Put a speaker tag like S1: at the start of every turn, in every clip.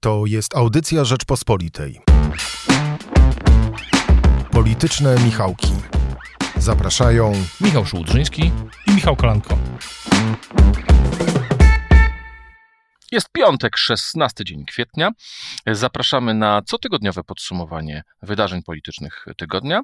S1: To jest audycja Rzeczpospolitej. Polityczne Michałki. Zapraszają
S2: Michał Szułdrzyński i Michał Kolanko. Jest piątek, 16 dzień kwietnia. Zapraszamy na cotygodniowe podsumowanie wydarzeń politycznych tygodnia.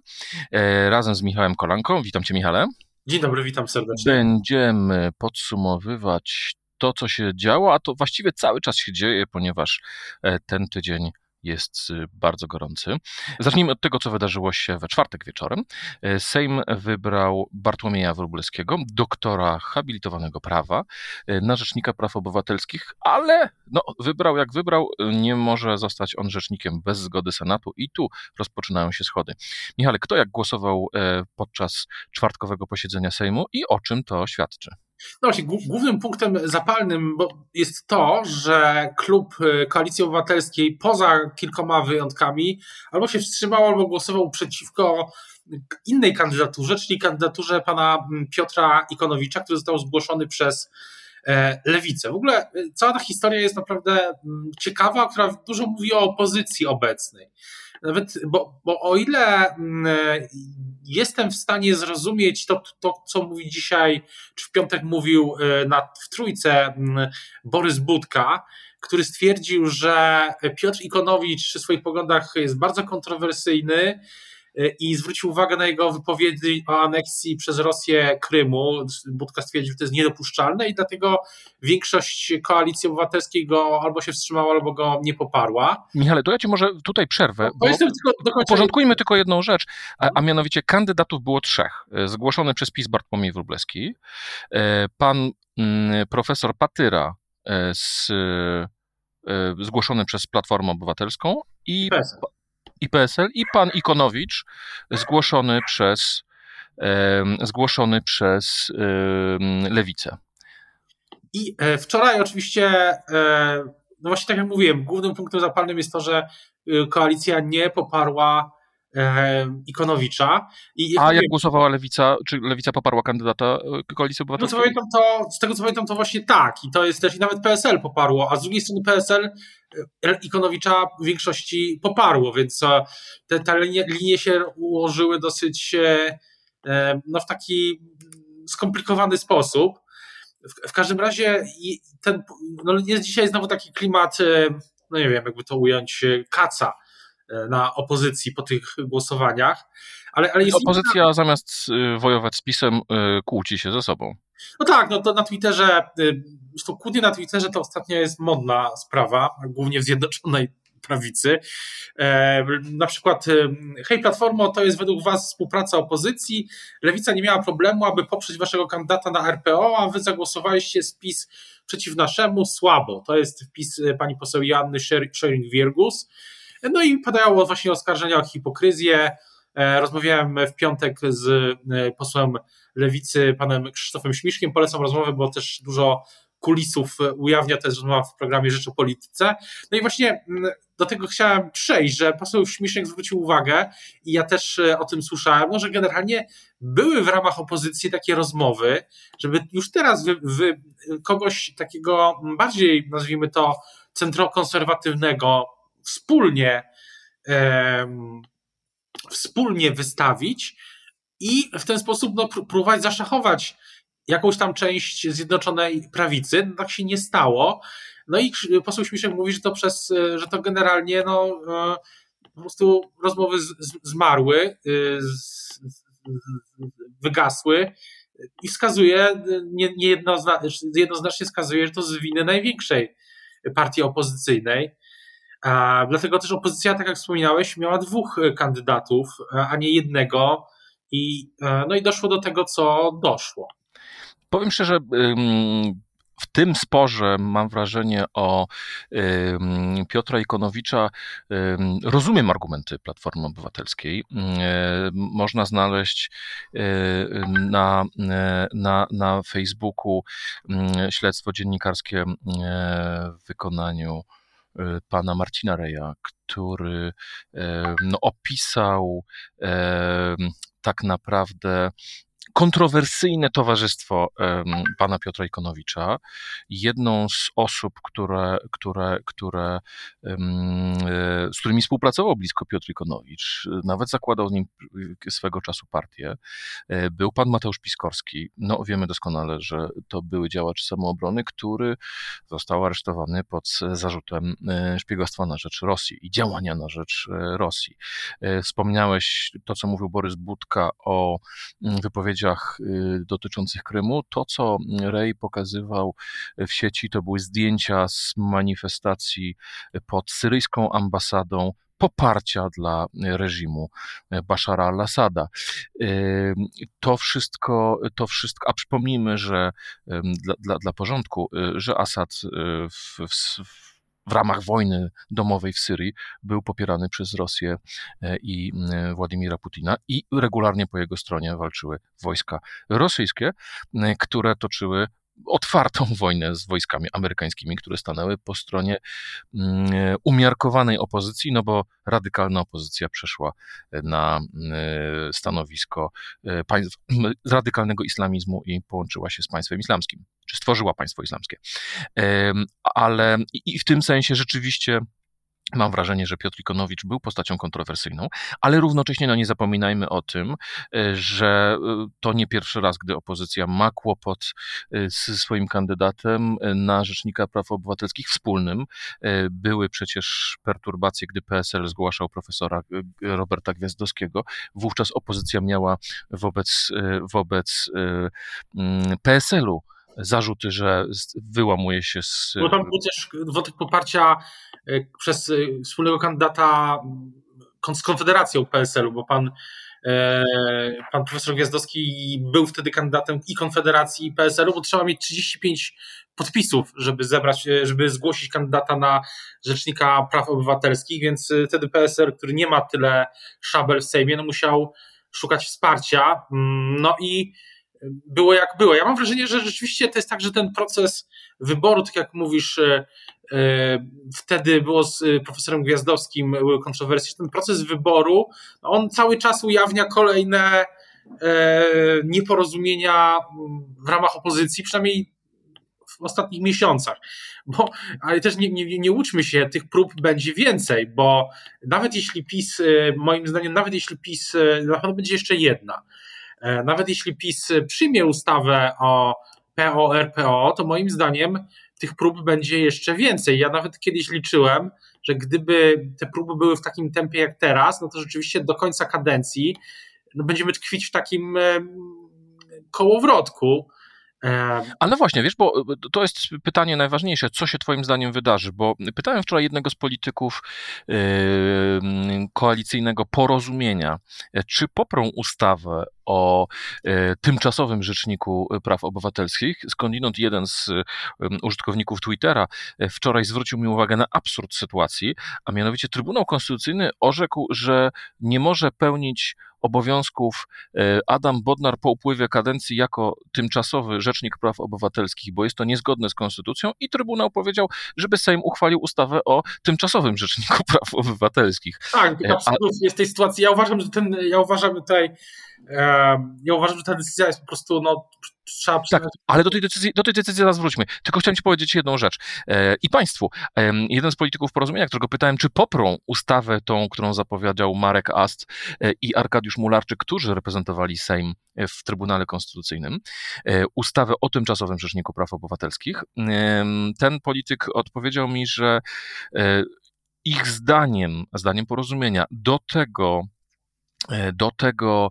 S2: E, razem z Michałem Kolanką. Witam Cię, Michale.
S3: Dzień dobry, witam serdecznie.
S2: Będziemy podsumowywać to, co się działo, a to właściwie cały czas się dzieje, ponieważ e, ten tydzień jest y, bardzo gorący. Zacznijmy od tego, co wydarzyło się we czwartek wieczorem. E, Sejm wybrał Bartłomieja Wróblewskiego, doktora habilitowanego prawa, e, na rzecznika praw obywatelskich, ale no, wybrał jak wybrał, nie może zostać on rzecznikiem bez zgody Senatu i tu rozpoczynają się schody. Michale, kto jak głosował podczas czwartkowego posiedzenia Sejmu i o czym to świadczy?
S3: No właśnie, głównym punktem zapalnym jest to, że klub y, Koalicji Obywatelskiej poza kilkoma wyjątkami albo się wstrzymał, albo głosował przeciwko innej kandydaturze, czyli kandydaturze pana mm, Piotra Ikonowicza, który został zgłoszony przez e, Lewicę. W ogóle y, cała ta historia jest naprawdę mm, ciekawa, która dużo mówi o opozycji obecnej. Nawet, bo, bo o ile mm, jestem w stanie zrozumieć to, to, co mówi dzisiaj, czy w piątek mówił y, na, w trójce mm, Borys Budka, który stwierdził, że Piotr Ikonowicz przy swoich poglądach jest bardzo kontrowersyjny, i zwrócił uwagę na jego wypowiedzi o aneksji przez Rosję Krymu. Budka stwierdził, że to jest niedopuszczalne i dlatego większość koalicji obywatelskiej go albo się wstrzymała, albo go nie poparła.
S2: Michale, to ja ci może tutaj przerwę. Bo tylko, Porządkujmy tylko jedną rzecz, a, a, mianowicie kandydatów było trzech. Y, zgłoszony przez PiS Bartłomiej Wróblewski, y, pan mm, profesor Patyra z, zgłoszony przez Platformę Obywatelską i i PSL i pan Ikonowicz zgłoszony przez, zgłoszony przez Lewicę.
S3: I e, wczoraj oczywiście, e, no właśnie tak jak mówiłem, głównym punktem zapalnym jest to, że y, koalicja nie poparła Ikonowicza.
S2: I, A jak wiem, głosowała Lewica, czy Lewica poparła kandydata e, Koalicji Obywatelskiej?
S3: No, co pamiętam, to, z tego co pamiętam, to właśnie tak. I to jest też, i nawet PSL poparło, a z drugiej strony PSL e, Ikonowicza w większości poparło, więc e, te, te linie, linie się ułożyły dosyć no, w taki skomplikowany sposób. W, w każdym razie ten, no, jest dzisiaj znowu taki klimat, no nie wiem, jakby to ująć, kaca E, na opozycji po tych głosowaniach. Ale, ale jest
S2: Opozycja inna... zamiast y, wojować z PiSem y, kłóci się ze sobą.
S3: No tak, no to na Twitterze, y, zresztą kłótnie na Twitterze to ostatnio jest modna sprawa, głównie w Zjednoczonej Prawicy. E, na przykład, hej Platformo, to jest według Was współpraca opozycji. Lewica nie miała problemu, aby poprzeć Waszego kandydata na RPO, a Wy zagłosowaliście z PiS przeciw naszemu słabo. To jest wpis pani poseł Janny Schering-Wiergus. No i padało właśnie oskarżenia o hipokryzję. E, rozmawiałem w piątek z e, posłem lewicy, panem Krzysztofem Śmiszkiem. Polecam rozmowę, bo też dużo kulisów ujawnia też rozmowa w programie Rzecz o Polityce. No i właśnie mm, do tego chciałem przejść, że poseł Śmiszek zwrócił uwagę i ja też e, o tym słyszałem, no, że generalnie były w ramach opozycji takie rozmowy, żeby już teraz wy, wy, kogoś takiego bardziej, nazwijmy to, centrokonserwatywnego wspólnie, wspólnie wystawić i w ten sposób no, próbować zaszachować jakąś tam część Zjednoczonej Prawicy. No, tak się nie stało. No i poseł Śmiszek mówi, że to przez, że to generalnie no, e, po prostu rozmowy z, z, zmarły, y, z, wygasły i wskazuje, nie, nie jednoznacznie wskazuje, że to z winy największej partii opozycyjnej. Dlatego też opozycja, tak jak wspominałeś, miała dwóch e, kandydatów, e, a nie jednego. I, e, no i doszło do tego, co doszło.
S2: Powiem szczerze, w tym sporze mam wrażenie o Piotra Ikonowicza. Rozumiem argumenty Platformy Obywatelskiej. Można znaleźć na, na, na Facebooku śledztwo dziennikarskie w wykonaniu pana Marcina Reja, który no, opisał tak naprawdę kontrowersyjne towarzystwo pana Piotra Ikonowicza. Jedną z osób, które, które, które, e, z którymi współpracował blisko Piotr Ikonowicz, nawet zakładał z nim swego czasu partię, e, był pan Mateusz Piskorski. No, wiemy doskonale, że to były działacz samoobrony, który został aresztowany pod zarzutem szpiegostwa na rzecz Rosji i działania na rzecz Rosji. Wspomniałeś to, co mówił Borys Budka o wypowiedzi wypowiedziach y, dotyczących Krymu. To, co Rej pokazywał w sieci, to były zdjęcia z manifestacji pod syryjską ambasadą poparcia dla reżimu Bashara al-Assada. Y, to wszystko, to wszystko, a przypomnijmy, że dla, dla, dla porządku, y, że Assad w, w w ramach wojny domowej w Syrii był popierany przez Rosję e, i e, Władimira Putina i regularnie po jego stronie walczyły wojska rosyjskie, e, które toczyły otwartą wojnę z wojskami amerykańskimi, które stanęły po stronie mm, umiarkowanej opozycji, no bo radykalna opozycja przeszła na stanowisko państw, radykalnego islamizmu i połączyła się z państwem islamskim czy stworzyła państwo islamskie. Ale i w tym sensie rzeczywiście Mam wrażenie, że Piotr Ikonowicz był postacią kontrowersyjną, ale równocześnie no nie zapominajmy o tym, e, że e, to nie pierwszy raz, gdy opozycja ma kłopot e, z swoim kandydatem na Rzecznika Praw Obywatelskich wspólnym. Były przecież perturbacje, gdy PSL zgłaszał profesora Roberta Gwiazdowskiego. Wówczas opozycja miała wobec, wobec mm, PSL-u zarzuty, że wyłamuje się z.
S3: Bo tam był też wątek poparcia e, przez e, wspólnego kandydata z Konfederacją PSL-u, bo pan, e, pan profesor Gwiazdowski był wtedy kandydatem i Konfederacji, i PSL-u, bo trzeba mieć 35 podpisów, żeby zebrać, żeby zgłosić kandydata na Rzecznika Praw Obywatelskich, więc wtedy PSL, który nie ma tyle szabel w Sejmie, no musiał szukać wsparcia. Mm, no i było jak było. Ja mam wrażenie, że rzeczywiście to jest tak, że ten proces wyboru, tak jak mówisz, e, e, wtedy było z profesorem Gwiazdowskim, były kontrowersje, ten proces wyboru, on cały czas ujawnia kolejne e, nieporozumienia w ramach opozycji, przynajmniej w ostatnich miesiącach. Bo, ale też nie, nie, nie uczmy się, tych prób będzie więcej, bo nawet jeśli PiS, moim zdaniem, nawet jeśli PiS, na pewno będzie jeszcze jedna, E, nawet jeśli PiS przyjmie ustawę o PO-RPO, to moim zdaniem tych prób będzie jeszcze więcej. Ja nawet kiedyś liczyłem, że gdyby te próby były w takim tempie jak teraz, no to rzeczywiście do końca kadencji no będziemy tkwić w takim kołowrotku.
S2: Ale no właśnie, wiesz, bo to jest pytanie najważniejsze, co się Twoim zdaniem wydarzy, bo pytałem wczoraj jednego z polityków koalicyjnego porozumienia, czy poprą ustawę o e, tymczasowym rzeczniku praw obywatelskich. Skądinąd jeden z użytkowników Twittera e, wczoraj zwrócił mi uwagę na absurd sytuacji, a mianowicie Trybunał Konstytucyjny orzekł, że nie może pełnić obowiązków e, Adam Bodnar po upływie kadencji jako tymczasowy rzecznik praw obywatelskich, bo jest to niezgodne z konstytucją i Trybunał powiedział, żeby Sejm uchwalił ustawę o tymczasowym rzeczniku praw obywatelskich.
S3: Tak, absurd jest tej sytuacji. Ja uważam, że ten, ja uważam tutaj ja uważam, że ta decyzja jest po prostu, no, trzeba
S2: Tak, ale do tej, decyzji, do tej decyzji zaraz wróćmy. Tylko chciałem Ci powiedzieć jedną rzecz. E, I Państwu, jeden z polityków porozumienia, którego pytałem, czy poprą ustawę tą, którą zapowiedział Marek Ast e, i Arkadiusz Mularczyk, którzy reprezentowali Sejm w Trybunale Konstytucyjnym, e, ustawę o tymczasowym Rzeczniku Praw Obywatelskich. Ten polityk odpowiedział mi, że ich zdaniem, zdaniem porozumienia, do tego E, do tego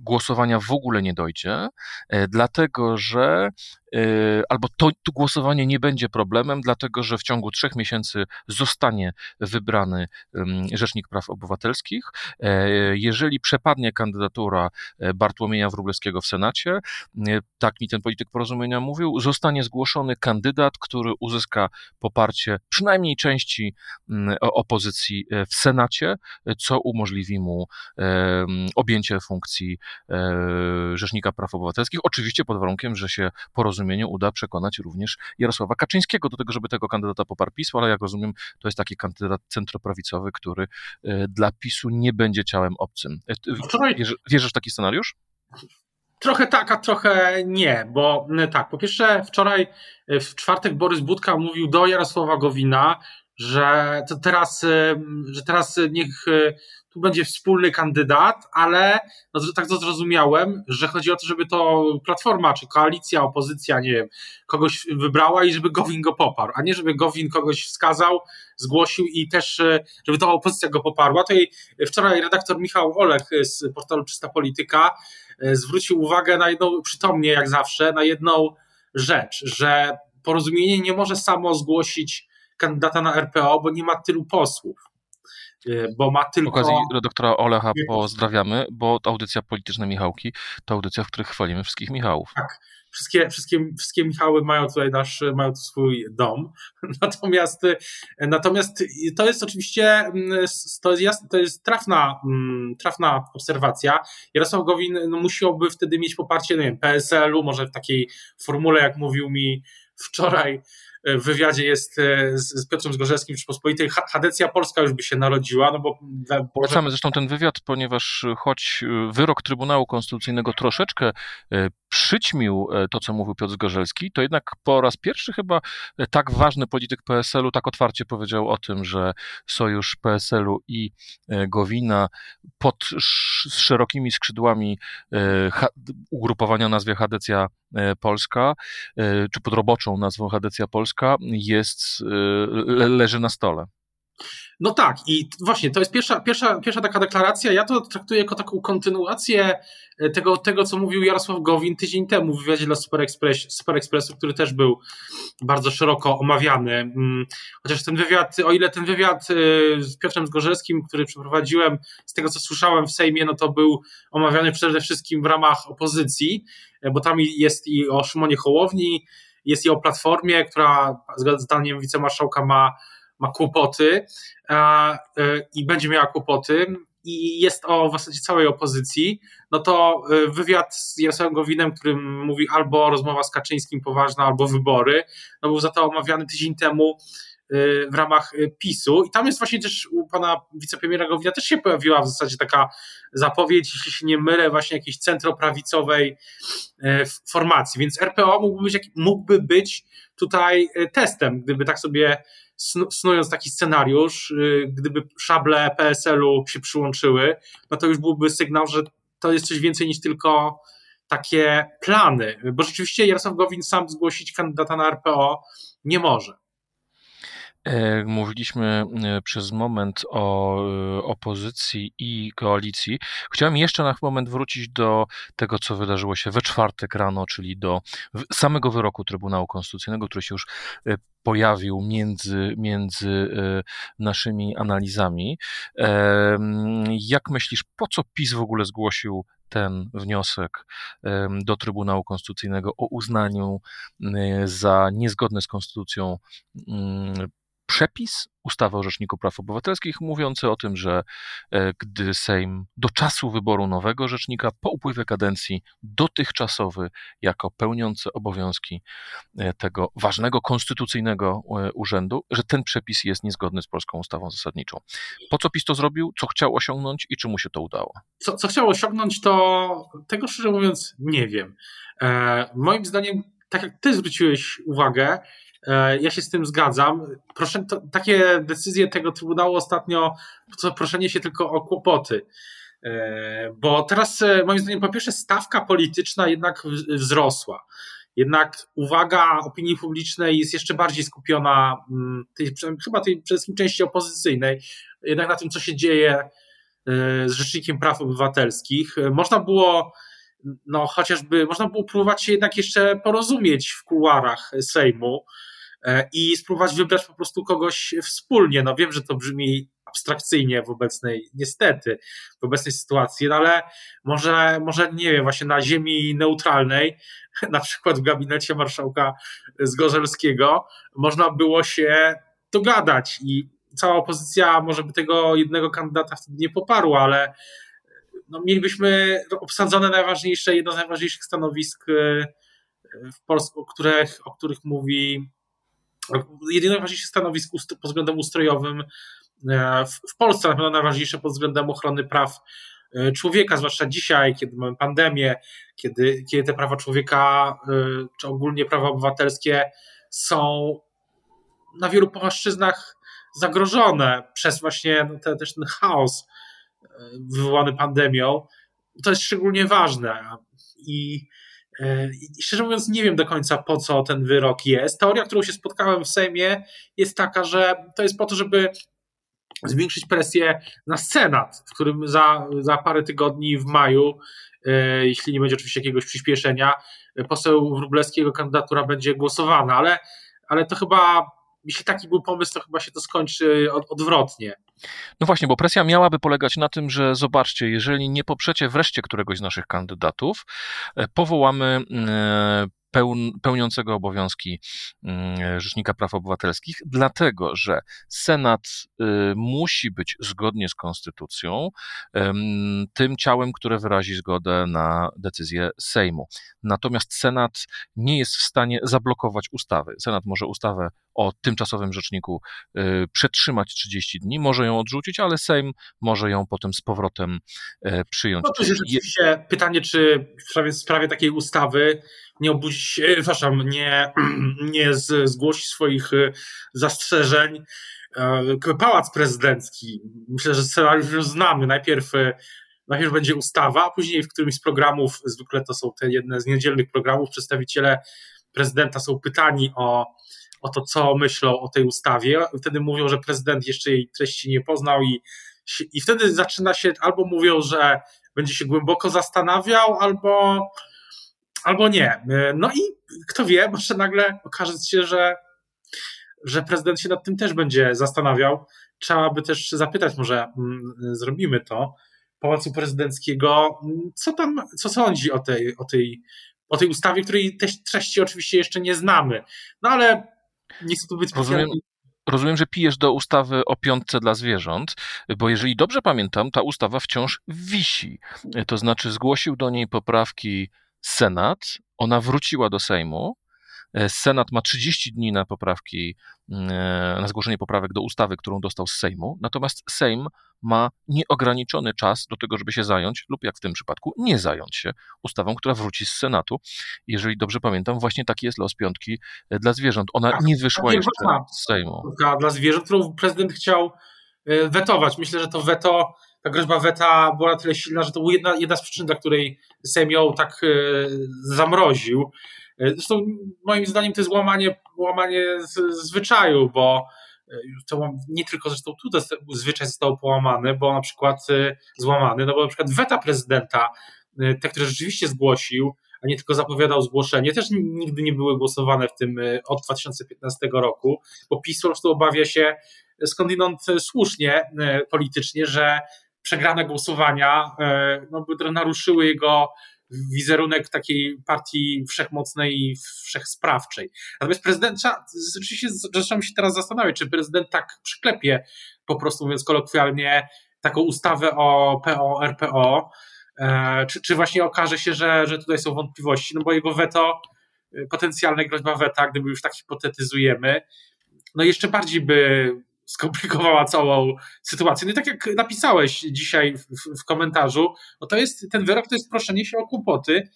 S2: głosowania w ogóle nie dojdzie, e, dlatego że E, albo to, to, głosowanie nie będzie problemem, dlatego że w ciągu trzech miesięcy zostanie wybrany Rzecznik Praw Obywatelskich. E, jeżeli przepadnie kandydatura Bartłomieja Wróblewskiego w Senacie, tak mi ten polityk porozumienia mówił, zostanie zgłoszony kandydat, który uzyska poparcie przynajmniej części opozycji w Senacie, co umożliwi mu objęcie funkcji Rzecznika Praw Obywatelskich, oczywiście pod warunkiem, że się porozumienie porozumieniu uda przekonać również Jarosława Kaczyńskiego do tego, żeby tego kandydata poparł PiSu, ale jak rozumiem, to jest taki kandydat centroprawicowy, który e, dla PiSu nie będzie ciałem obcym. E, wierzysz, wierzysz w taki scenariusz?
S3: Trochę tak, a trochę nie, bo tak, po pierwsze wczoraj w czwartek Borys Budka mówił do Jarosława Gowina, że teraz, że teraz niech tu będzie wspólny kandydat, ale no, tak to zrozumiałem, że chodzi o to, żeby to platforma, czy koalicja, opozycja, nie wiem, kogoś wybrała i żeby Gowin go poparł, a nie żeby Gowin kogoś wskazał, zgłosił i też, żeby ta opozycja go poparła. Tutaj wczoraj redaktor Michał Olech z portalu Czysta Polityka e, zwrócił uwagę na jedną, przytomnie jak zawsze, na jedną rzecz, że porozumienie nie może samo zgłosić kandydata na RPO, bo nie ma tylu posłów. Y, bo ma tylko...
S2: okazji doktora Olecha pozdrawiamy, bo audycja polityczna Michałki to audycja, w której chwalimy wszystkich Michałów.
S3: Tak, wszystkie, wszystkie, wszystkie Michały mają tutaj nasz, mają tu swój dom. Natomiast, natomiast to jest oczywiście, mm, to jest, jasne, to jest trafna, mm, trafna obserwacja. Jarosław Gowin no, musiałby wtedy mieć poparcie, nie wiem, PSL-u, może w takiej formule, jak mówił mi wczoraj w wywiadzie jest e, z Piotrem Zgorzewskim w Rzeczpospolitej, Hadecja Polska już by się narodziła, no bo...
S2: Polecamy zresztą ten wywiad, ponieważ choć e, wyrok Trybunału Konstytucyjnego troszeczkę e, przyćmił to, co mówił Piotr Zgorzelski, to jednak po raz pierwszy chyba tak ważny polityk PSL-u tak otwarcie powiedział o tym, że sojusz PSL-u i Gowina pod szerokimi skrzydłami ugrupowania o nazwie Hadecja Polska, czy pod roboczą nazwą Hadecja Polska jest, le, leży na stole.
S3: No tak, i właśnie to jest pierwsza, pierwsza, pierwsza taka deklaracja. Ja to traktuję jako taką kontynuację e, tego, tego, co mówił Jarosław Gowin tydzień temu w wywiadzie dla Super, Express, Super Expressu, który też był bardzo szeroko omawiany. Mm, chociaż ten wywiad, o ile ten wywiad e, z Piotrem Zgorzelskim, który przeprowadziłem, z tego co słyszałem w Sejmie, no to był omawiany przede wszystkim w ramach opozycji, e, bo tam jest i o Szymonie Hołowni, jest i o Platformie, która zdaniem wicemarszałka ma ma kłopoty e, i będzie miała kłopoty i jest o w zasadzie całej opozycji, no to e, wywiad z Jarosławem Gowinem, którym mówi albo rozmowa z Kaczyńskim poważna, albo wybory, no był za to omawiany tydzień temu e, w ramach PiSu. I tam jest właśnie też u pana wicepremiera Gowina też się pojawiła w zasadzie taka zapowiedź, jeśli się nie mylę, właśnie jakiejś centroprawicowej formacji, więc RPO mógłby być, mógłby być tutaj testem, gdyby tak sobie snując taki scenariusz, y, gdyby szable PSL-u się przyłączyły, no to już byłby sygnał, że to jest coś więcej niż tylko takie plany, bo rzeczywiście Jarosław Gowin sam zgłosić kandydata na RPO nie może.
S2: E, mówiliśmy e, przez moment o e, opozycji i koalicji. Chciałem jeszcze na moment wrócić do tego, co wydarzyło się we czwartek rano, czyli do samego wyroku Trybunału Konstytucyjnego, który się już pojawił między, między naszymi analizami. Jak myślisz, po co PiS w ogóle zgłosił ten wniosek do Trybunału Konstytucyjnego o uznaniu za niezgodne z konstytucją mm, przepis ustawy o Rzeczniku Praw Obywatelskich mówiący o tym, że e, gdy Sejm do czasu wyboru nowego rzecznika po upływie kadencji dotychczasowy jako pełniący obowiązki e, tego ważnego konstytucyjnego e, urzędu, że ten przepis jest niezgodny z polską ustawą zasadniczą. Po co PiS to zrobił, co chciał osiągnąć i czy mu się to udało?
S3: Co, co chciał osiągnąć, to tego szczerze mówiąc nie wiem. E, moim zdaniem, tak jak ty zwróciłeś uwagę, ja się z tym zgadzam. Proszę, to, takie decyzje tego Trybunału ostatnio, to proszenie się tylko o kłopoty. E, bo teraz, e, moim zdaniem, po pierwsze, stawka polityczna jednak wzrosła. Jednak uwaga opinii publicznej jest jeszcze bardziej skupiona, mm, tej, chyba tej przede wszystkim części opozycyjnej, jednak na tym, co się dzieje z Rzecznikiem Praw Obywatelskich. Można było, no chociażby, można było próbować się jednak jeszcze porozumieć w kuluarach Sejmu. E, i spróbować wybrać po prostu kogoś wspólnie. No wiem, że to brzmi abstrakcyjnie w obecnej, niestety, w obecnej sytuacji, no ale może, może nie wiem, właśnie na ziemi neutralnej, na przykład w gabinecie marszałka Zgorzelskiego, można było się dogadać i cała opozycja może by tego jednego kandydata wtedy nie poparła, ale no, mielibyśmy obsadzone najważniejsze, jedno z najważniejszych stanowisk e, w Polsce, o których, o których mówi jedyne najważniejsze stanowisko pod względem ustrojowym e, w Polsce, na pewno najważniejsze pod względem ochrony praw człowieka, zwłaszcza dzisiaj, kiedy mamy pandemię, kiedy, kiedy te prawa człowieka, czy ogólnie prawa obywatelskie są na wielu płaszczyznach zagrożone przez właśnie no, te, też ten chaos wywołany pandemią. To jest szczególnie ważne. I E, I szczerze mówiąc, nie wiem do końca po co ten wyrok jest. Teoria, którą się spotkałem w Sejmie, jest taka, że to jest po to, żeby zwiększyć presję na Senat, w którym za, za parę tygodni w maju, e, jeśli nie będzie oczywiście jakiegoś przyspieszenia, poseł Wróblewskiego kandydatura będzie głosowana, ale, ale to chyba, jeśli taki był pomysł, to chyba się to skończy od, odwrotnie.
S2: No właśnie, bo presja miałaby polegać na tym, że zobaczcie, jeżeli nie poprzecie wreszcie któregoś z naszych kandydatów, e, powołamy e, pełniącego obowiązki mm, Rzecznika Praw Obywatelskich, dlatego że Senat y, musi być zgodnie z konstytucją tym ciałem, które wyrazi zgodę na decyzję Sejmu. Natomiast Senat nie jest w stanie zablokować ustawy. Senat może ustawę o tymczasowym rzeczniku y, przetrzymać 30 dni, może ją odrzucić, ale Sejm może ją potem z powrotem e, przyjąć.
S3: No to jest rzeczywiście pytanie, czy w sprawie, w sprawie takiej ustawy nie obudzić, e, przepraszam, nie, nie zgłosić swoich e, zastrzeżeń Pałac Prezydencki. Myślę, że scenariusz już znamy. Najpierw najpierw będzie ustawa, a później w którymś z programów, zwykle to są te jedne z niedzielnych programów, przedstawiciele prezydenta są pytani o o to, co myślą o tej ustawie. Wtedy mówią, że prezydent jeszcze jej treści nie poznał i, i wtedy zaczyna się, albo mówią, że będzie się głęboko zastanawiał, albo, albo nie. No i kto wie, może nagle okaże się, że, że prezydent się nad tym też będzie zastanawiał. Trzeba by też zapytać, może mm, zrobimy to, Pałacu Prezydenckiego, co tam, co sądzi o tej, o tej, o tej ustawie, której treści oczywiście jeszcze nie znamy. No ale nie chcę tu być
S2: Rozumiem, rozumiem, że pijesz do ustawy o piątce dla zwierząt, bo jeżeli dobrze pamiętam, ta ustawa wciąż wisi. To znaczy zgłosił do niej poprawki Senat, ona wróciła do Sejmu, E, Senat ma 30 dni na poprawki, mm, e, na zgłoszenie poprawek do ustawy, którą dostał z Sejmu, natomiast Sejm ma nieograniczony czas do tego, żeby się zająć, lub jak w tym przypadku, nie zająć się ustawą, która wróci z Senatu. Jeżeli dobrze pamiętam, właśnie taki jest los piątki e, dla zwierząt. Ona tak, nie wyszła jeszcze z Sejmu.
S3: Dla zwierząt, którą prezydent chciał wetować. Myślę, że to weto, ta groźba weta była na tyle silna, że to była jedna, jedna z przyczyn, dla której Sejm ją tak zamroził. E, zresztą moim zdaniem to jest łamanie, łamanie zwyczaju, bo e, to nie tylko zresztą tu zwyczaj został połamany, bo na przykład e, złamany, no bo na przykład weta prezydenta, te, które rzeczywiście zgłosił, a nie tylko zapowiadał zgłoszenie, też nigdy nie były głosowane w tym od 2015 roku, bo PiS po prostu obawia się skądinąd słusznie politycznie, że przegrane głosowania no, by naruszyły jego wizerunek takiej partii wszechmocnej i wszechsprawczej. Natomiast prezydent, rzeczywiście zaczynam się teraz zastanawiać, czy prezydent tak przyklepie, po prostu mówiąc kolokwialnie, taką ustawę o PO, RPO, e, czy, czy właśnie okaże się, że, że tutaj są wątpliwości, no bo jego weto, e, potencjalne groźba weta, gdyby już tak hipotetyzujemy, no jeszcze bardziej by skomplikowała całą sytuację. No i tak jak napisałeś dzisiaj w, w, komentarzu, no to jest, ten wyrok to jest proszenie się o kłopoty,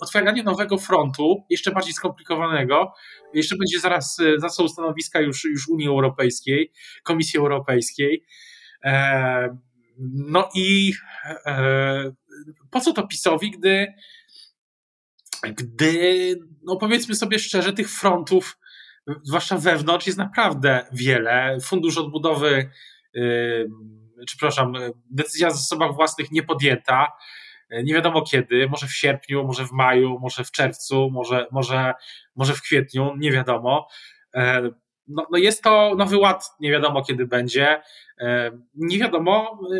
S3: otwieranie nowego frontu, jeszcze bardziej skomplikowanego. Jeszcze będzie zaraz, e, za są stanowiska już, już Unii Europejskiej, Komisji Europejskiej. E, no i e, po co to PiSowi, gdy, gdy, no powiedzmy sobie szczerze, tych frontów zwłaszcza wewnątrz, jest naprawdę wiele. Fundusz odbudowy, czy przepraszam, decyzja o zasobach własnych nie podjęta. Nie wiadomo kiedy, może w sierpniu, może w maju, może w czerwcu, może, może, może w kwietniu, nie wiadomo. E, no, no jest to nowy ład, nie wiadomo kiedy będzie. E, nie wiadomo, e,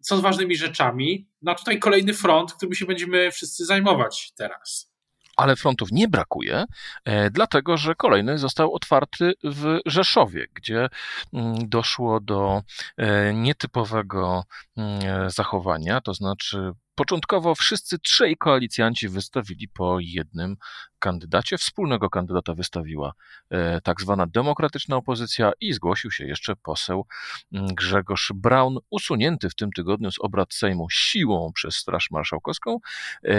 S3: co z ważnymi rzeczami. No a tutaj kolejny front, którym się będziemy wszyscy zajmować teraz
S2: ale frontów nie brakuje, e, dlatego że kolejny został otwarty w Rzeszowie, gdzie mm, doszło do e, nietypowego mm, zachowania, to znaczy Początkowo wszyscy trzej koalicjanci wystawili po jednym kandydacie. Wspólnego kandydata wystawiła e, tak zwana demokratyczna opozycja i zgłosił się jeszcze poseł mm, Grzegorz Braun, usunięty w tym tygodniu z obrad Sejmu siłą przez Straż Marszałkowską, e,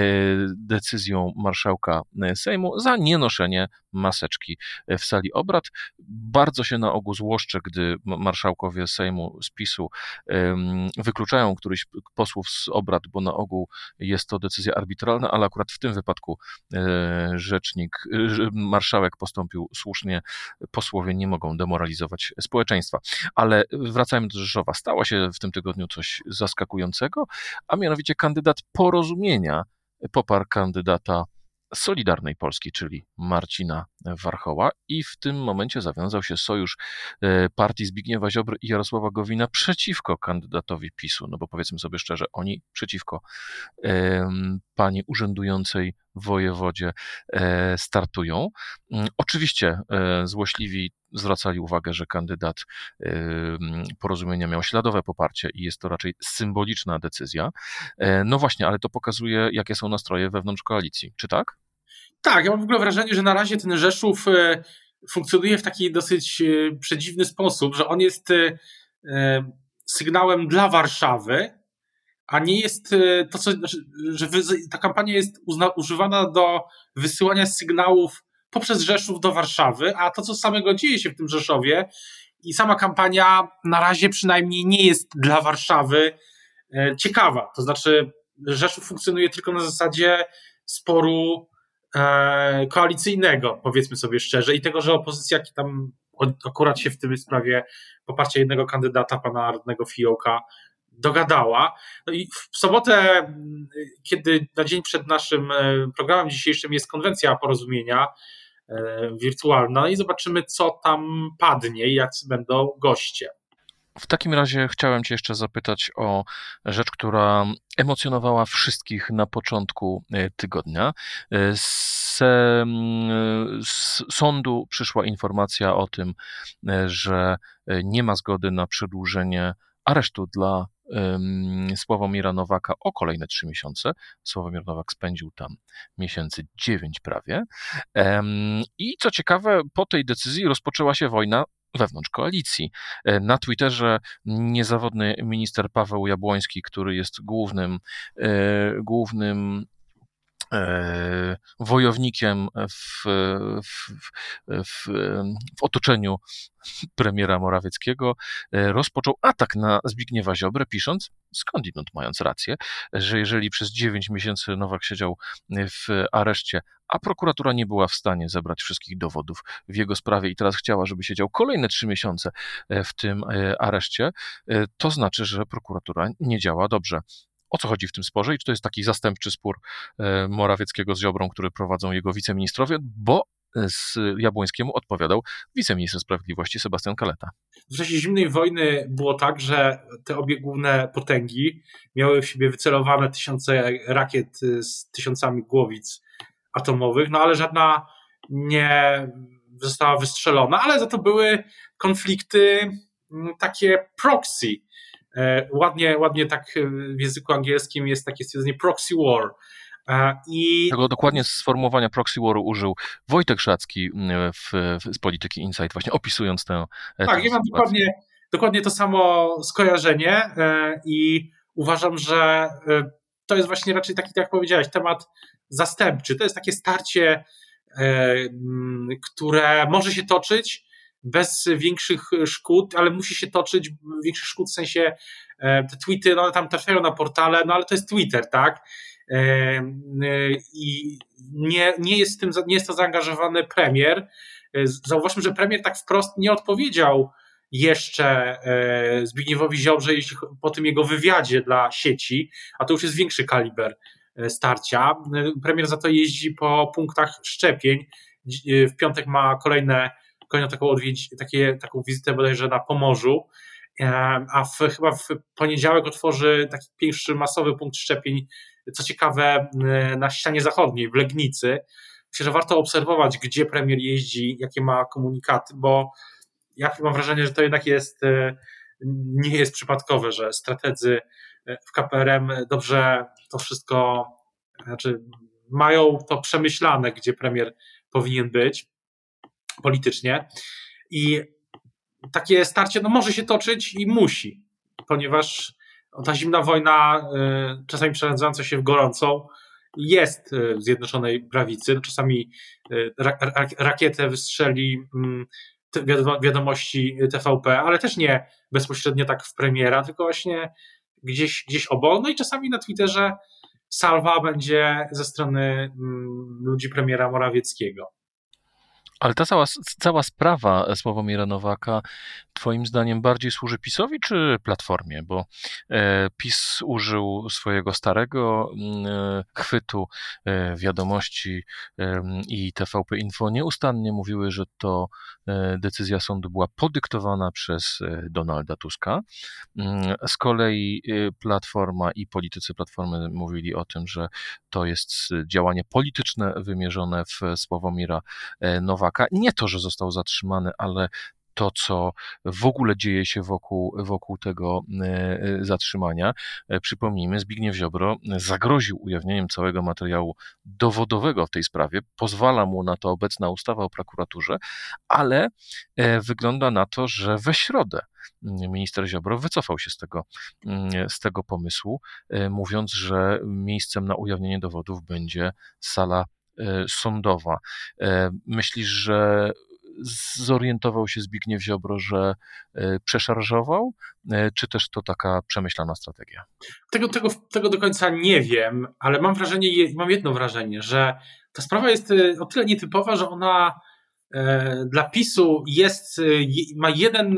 S2: decyzją marszałka e, Sejmu za nienoszenie maseczki w sali obrad. Bardzo się na ogół złoszczę, gdy marszałkowie Sejmu z PiSu wykluczają któryś posłów z obrad, bo na ogół jest to decyzja arbitralna, ale akurat w tym wypadku, że rzecznik, y, marszałek postąpił słusznie, posłowie nie mogą demoralizować społeczeństwa. Ale wracajmy do Rzeszowa. Stało się w tym tygodniu coś zaskakującego, a mianowicie kandydat porozumienia poparł kandydata Solidarnej Polski, czyli Marcina Warchoła i w tym momencie zawiązał się sojusz e, partii Zbigniewa Ziobry i Jarosława Gowina przeciwko kandydatowi PiSu, no bo powiedzmy sobie szczerze, oni przeciwko pani urzędującej wojewodzie e, startują. Mm, oczywiście e, złośliwi zwracali uwagę, że kandydat porozumienia miał śladowe poparcie i jest to raczej symboliczna decyzja. No właśnie, ale to pokazuje, jakie są nastroje wewnątrz koalicji, czy tak?
S3: Tak, ja mam w ogóle wrażenie, że na razie ten Rzeszów e, funkcjonuje w taki dosyć e, przedziwny sposób, że on jest e, sygnałem dla Warszawy, a nie jest to, co, że ta kampania jest uzna, używana do wysyłania sygnałów poprzez Rzeszów do Warszawy, a to, co samego dzieje się w tym Rzeszowie i sama kampania na razie przynajmniej nie jest dla Warszawy ciekawa. To znaczy, Rzeszów funkcjonuje tylko na zasadzie sporu E, koalicyjnego, powiedzmy sobie szczerze, i tego, że opozycja tam akurat się w tym sprawie poparcia jednego kandydata, pana Radnego Fiołka, dogadała. No i w sobotę, kiedy na dzień przed naszym e, programem dzisiejszym jest konwencja porozumienia e, wirtualna, no i zobaczymy, co tam padnie i jak będą goście.
S2: W takim razie chciałem Cię jeszcze zapytać o rzecz, która emocjonowała wszystkich na początku e, tygodnia. Z, z sądu przyszła informacja o tym, że nie ma zgody na przedłużenie aresztu dla Sławomira Nowaka o kolejne trzy miesiące. Sławomir Nowak spędził tam miesięcy dziewięć prawie. I co ciekawe, po tej decyzji rozpoczęła się wojna wewnątrz koalicji. E, na Twitterze niezawodny minister Paweł Jabłoński, który jest głównym, e, głównym wojownikiem w, w, w, w, otoczeniu premiera Morawieckiego, rozpoczął atak na Zbigniewa Ziobrę, pisząc, skądinąd mając rację, że jeżeli przez 9 miesięcy Nowak siedział w areszcie, a prokuratura nie była w stanie zebrać wszystkich dowodów w jego sprawie i teraz chciała, żeby siedział kolejne trzy miesiące e, w tym e, areszcie, e, to znaczy, że prokuratura nie działa dobrze. O co chodzi w tym sporze i czy to jest taki zastępczy spór Morawieckiego z Ziobrą, który prowadzą jego wiceministrowie, bo z Jabłońskiemu odpowiadał wiceminister sprawiedliwości Sebastian Kaleta.
S3: W czasie zimnej wojny było tak, że te obie główne potęgi miały w siebie wycelowane tysiące rakiet z tysiącami głowic atomowych, no ale żadna nie została wystrzelona, ale za to były konflikty takie proxy. E, ładnie, ładnie tak w języku angielskim jest takie stwierdzenie proxy war.
S2: E, I... Tego dokładnie sformułowania proxy waru użył Wojtek Szacki mm, w, z Polityki Insight, właśnie opisując tę.
S3: E, tak, ja mam dokładnie, dokładnie to samo skojarzenie i uważam, że to jest właśnie raczej taki, tak jak powiedziałeś, temat zastępczy. To jest takie starcie, e, które może się toczyć bez większych szkód, ale musi się toczyć większych szkód w sensie e, te tweety, no tam trafiają na portale, no ale to jest Twitter, tak? E, I nie, nie, jest tym, nie jest to zaangażowany premier. Zauważmy, że premier tak wprost nie odpowiedział jeszcze Zbigniewowi Ziobrze po tym jego wywiadzie dla sieci, a to już jest większy kaliber E, starcia. Premier za to jeździ po punktach szczepień. E, w piątek ma kolejne, kolejną taką, odwiedź, takie, taką wizytę bodajże na Pomorzu, e, a w, chyba w poniedziałek otworzy taki pierwszy masowy punkt szczepień, co ciekawe, na ścianie zachodniej, w Legnicy. Myślę, że warto obserwować, gdzie premier jeździ, jakie ma komunikaty, bo ja mam wrażenie, że to jednak jest nie jest przypadkowe, że strategzy w KPRM dobrze to wszystko, znaczy mają to przemyślane, gdzie premier powinien być politycznie. I takie starcie no, może się toczyć i musi, ponieważ ta zimna wojna, y, czasami przeradzająca się w gorącą, jest y, w Zjednoczonej Prawicy. Czasami y, rakietę wystrzeli mm, wiadomości TVP, ale też nie bezpośrednio tak w premiera, tylko właśnie gdzieś, gdzieś obok. No i czasami na Twitterze salwa będzie ze strony mm, ludzi premiera Morawieckiego.
S2: Ale ta cała, cała sprawa Sławomira Nowaka, Twoim zdaniem, bardziej służy PiSowi czy Platformie? Bo e, PiS użył swojego starego mm, e, chwytu e, wiadomości i TVP Info nieustannie mówiły, że to decyzja sądu była podyktowana przez Donalda Tuska. Mm, z kolei Platforma i politycy Platformy mówili o tym, że to jest działanie polityczne wymierzone w Sławomira Nowaka Nowaka. Nie to, że został zatrzymany, ale to, co w ogóle dzieje się wokół, wokół tego e, e, zatrzymania. E, przypomnijmy, Zbigniew Ziobro zagroził ujawnieniem całego materiału dowodowego w tej sprawie. Pozwala mu na to obecna ustawa o prokuraturze, ale wygląda na to, że we środę minister Ziobro wycofał się z tego, z tego pomysłu, mówiąc, że miejscem na ujawnienie dowodów będzie sala sądowa. Myślisz, że zorientował się Zbigniew Ziobro, że e, przeszarżował, czy też to taka przemyślana strategia?
S3: Tego, tego, tego do końca nie wiem, ale mam wrażenie, mam jedno wrażenie, że ta sprawa jest o tyle nietypowa, że ona dla PiSu jest, ma jeden,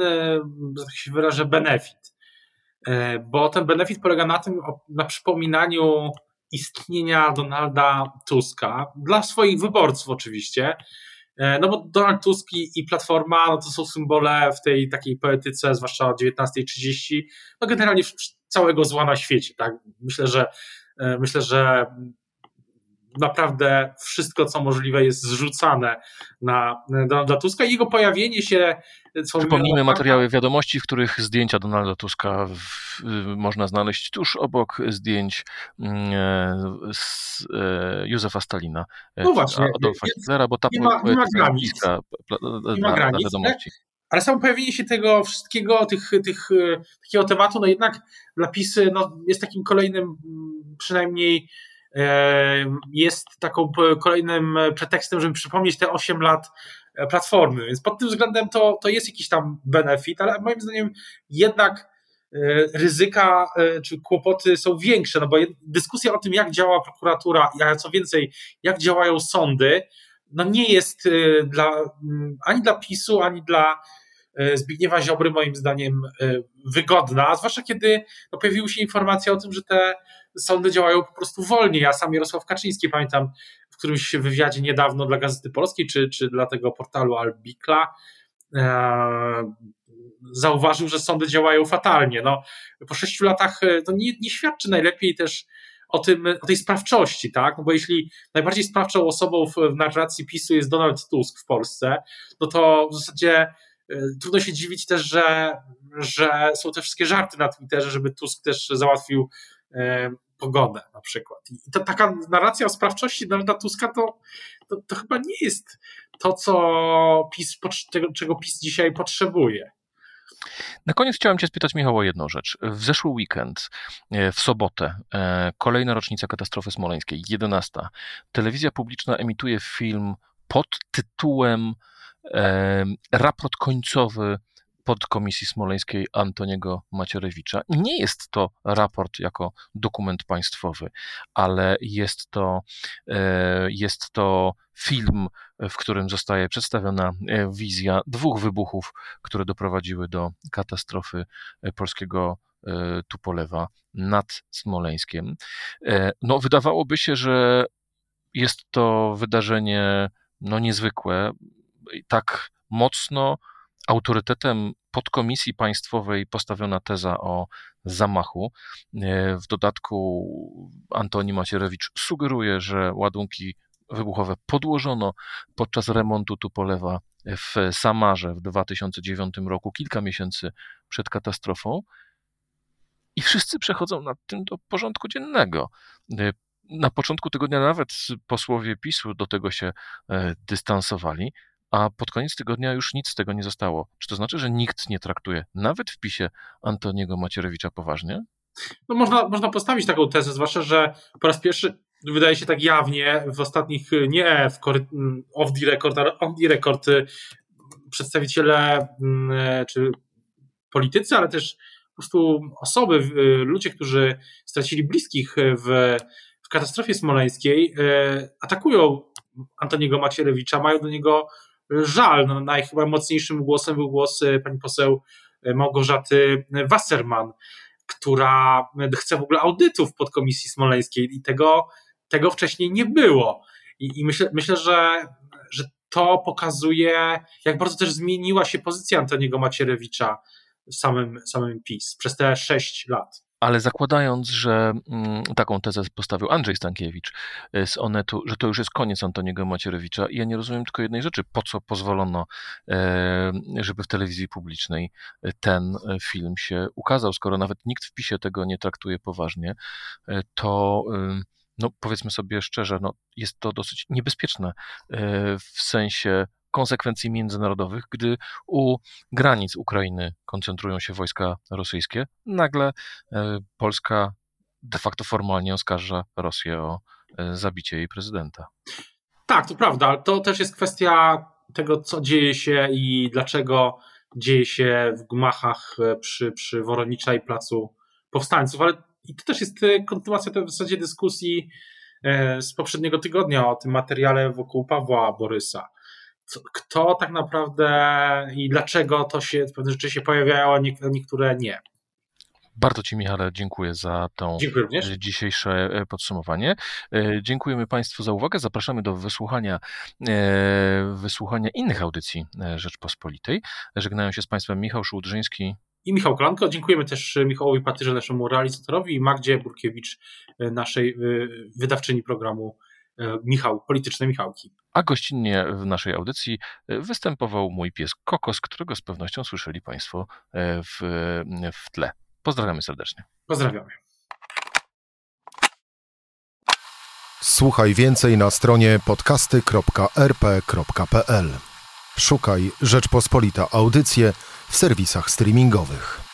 S3: tak się wyrażę, benefit. Bo ten benefit polega na tym, na przypominaniu istnienia Donalda Tuska, dla swoich wyborców oczywiście, e, no bo Donald Tusk i Platforma no to są symbole w tej takiej poetyce, zwłaszcza o 19.30, no generalnie całego zła na świecie. Tak? Myślę, że e, myślę, że naprawdę wszystko, co możliwe, jest zrzucane na Donalda Tuska i jego pojawienie się.
S2: Przypomnijmy materiały wiadomości, w których zdjęcia Donalda Tuska w, można znaleźć tuż obok zdjęć mm, e, z e, Józefa Stalina,
S3: e, no właśnie,
S2: Adolfa Hitlera, bo ta
S3: nie ma, nie ma granic.
S2: granic, wiadomości.
S3: Ale samo pojawienie się tego wszystkiego, tych, tych, takiego tematu, no jednak dla PiSy no, jest takim kolejnym mm, przynajmniej jest taką kolejnym pretekstem, żeby przypomnieć te 8 lat e, platformy. Więc pod tym względem to, to jest jakiś tam benefit, ale moim zdaniem jednak e, ryzyka e, czy kłopoty są większe, no bo dyskusja o tym, jak działa prokuratura, a co więcej, jak działają sądy, no nie jest dla, ani dla PiSu, ani dla Zbigniewa Ziobry moim zdaniem wygodna, zwłaszcza kiedy no, pojawiły się informacje o tym, że te sądy działają po prostu wolniej. Ja sam Jarosław Kaczyński pamiętam w którymś wywiadzie niedawno dla Gazety Polskiej, czy, czy dla tego portalu Albikla, e, zauważył, że sądy działają fatalnie. No, po sześciu latach e, to nie, nie świadczy najlepiej też o, tym, o tej sprawczości, tak? No bo jeśli najbardziej sprawczą osobą w, w narracji PiSu jest Donald Tusk w Polsce, no to w zasadzie e, trudno się dziwić też, że, że są te wszystkie żarty na Twitterze, żeby Tusk też załatwił pogodę na przykład. I to, taka narracja o sprawczości Donalda Tuska to, to, to chyba nie jest to, co PiS, tego, czego PiS dzisiaj potrzebuje.
S2: Na koniec chciałem Cię spytać, Michał, o jedną rzecz. W zeszły weekend, e, w sobotę, e, kolejna rocznica katastrofy smoleńskiej, 11. Telewizja publiczna emituje film pod tytułem e, Raport końcowy podkomisji smoleńskiej Antoniego Macierewicza. Nie jest to raport jako dokument państwowy, ale jest to, e, jest to film, w którym zostaje przedstawiona e, wizja dwóch wybuchów, które doprowadziły do katastrofy e, polskiego Tupolewa nad Smoleńskiem. No, wydawałoby się, że jest to wydarzenie no, niezwykłe, tak mocno autorytetem podkomisji państwowej postawiona teza o zamachu. E, w dodatku Antoni Macierewicz sugeruje, że ładunki wybuchowe podłożono podczas remontu Tupolewa w Samarze w 2009 roku, kilka miesięcy przed katastrofą. I wszyscy przechodzą nad tym do porządku dziennego. Na początku tygodnia nawet posłowie PiSu do tego się dystansowali, a pod koniec tygodnia już nic z tego nie zostało. Czy to znaczy, że nikt nie traktuje nawet w PiSie Antoniego Macierewicza poważnie?
S3: No można, można postawić taką tezę, zwłaszcza, że po raz pierwszy wydaje się tak jawnie w ostatnich, nie w off the record, ale on the record y, przedstawiciele mm, czy politycy, ale też po prostu osoby, y, ludzie, którzy stracili bliskich w, w katastrofie smoleńskiej, y, atakują Antoniego Macierewicza, mają do niego żal. No, najmocniejszym głosem był głos pani poseł Małgorzaty Wasserman, która chce w ogóle audytów podkomisji smoleńskiej i tego, tego wcześniej nie było. I, i myślę, myślę że, że to pokazuje, jak bardzo też zmieniła się pozycja Antoniego Macierewicza w samym, samym PiS przez te sześć lat.
S2: Ale zakładając, że mm, taką tezę postawił Andrzej Stankiewicz e, z Onetu, że to już jest koniec Antoniego Macierewicza, ja nie rozumiem tylko jednej rzeczy, po co pozwolono, e, żeby w telewizji publicznej e, ten film się ukazał, skoro nawet nikt w PiSie tego nie traktuje poważnie, to no powiedzmy sobie szczerze, no jest to dosyć niebezpieczne w sensie konsekwencji międzynarodowych, gdy u granic Ukrainy koncentrują się wojska rosyjskie, nagle e, Polska de facto formalnie oskarża Rosję o e, zabicie jej prezydenta.
S3: Tak, to prawda, to też jest kwestia tego, co dzieje się i dlaczego dzieje się w gmachach e, przy, przy Woronicza i Placu Powstańców, ale i to też jest kontynuacja tej w zasadzie dyskusji z poprzedniego tygodnia o tym materiale wokół Pawła Borysa kto tak naprawdę i dlaczego to się, pewne rzeczy się pojawiają, a niektóre nie.
S2: Bardzo Ci, Michale, dziękuję za to dzisiejsze e, podsumowanie. E, dziękujemy Państwu za uwagę. Zapraszamy do wysłuchania, e, wysłuchania innych audycji Rzeczpospolitej. Żegnają się z Państwem Michał Szułdrzyński
S3: i Michał Kolanko. Dziękujemy też Michałowi Patyrze, naszemu realizatorowi i Magdzie Burkiewicz, naszej wydawczyni programu E, Michał, polityczne Michałki.
S2: A gościnnie w naszej audycji e, występował mój pies Kokos, którego z pewnością słyszeli Państwo e, w, w tle. Pozdrawiamy serdecznie.
S3: Pozdrawiamy.
S1: Słuchaj więcej na stronie podcasty.rp.pl. Szukaj Rzeczpospolita Audycje w serwisach streamingowych.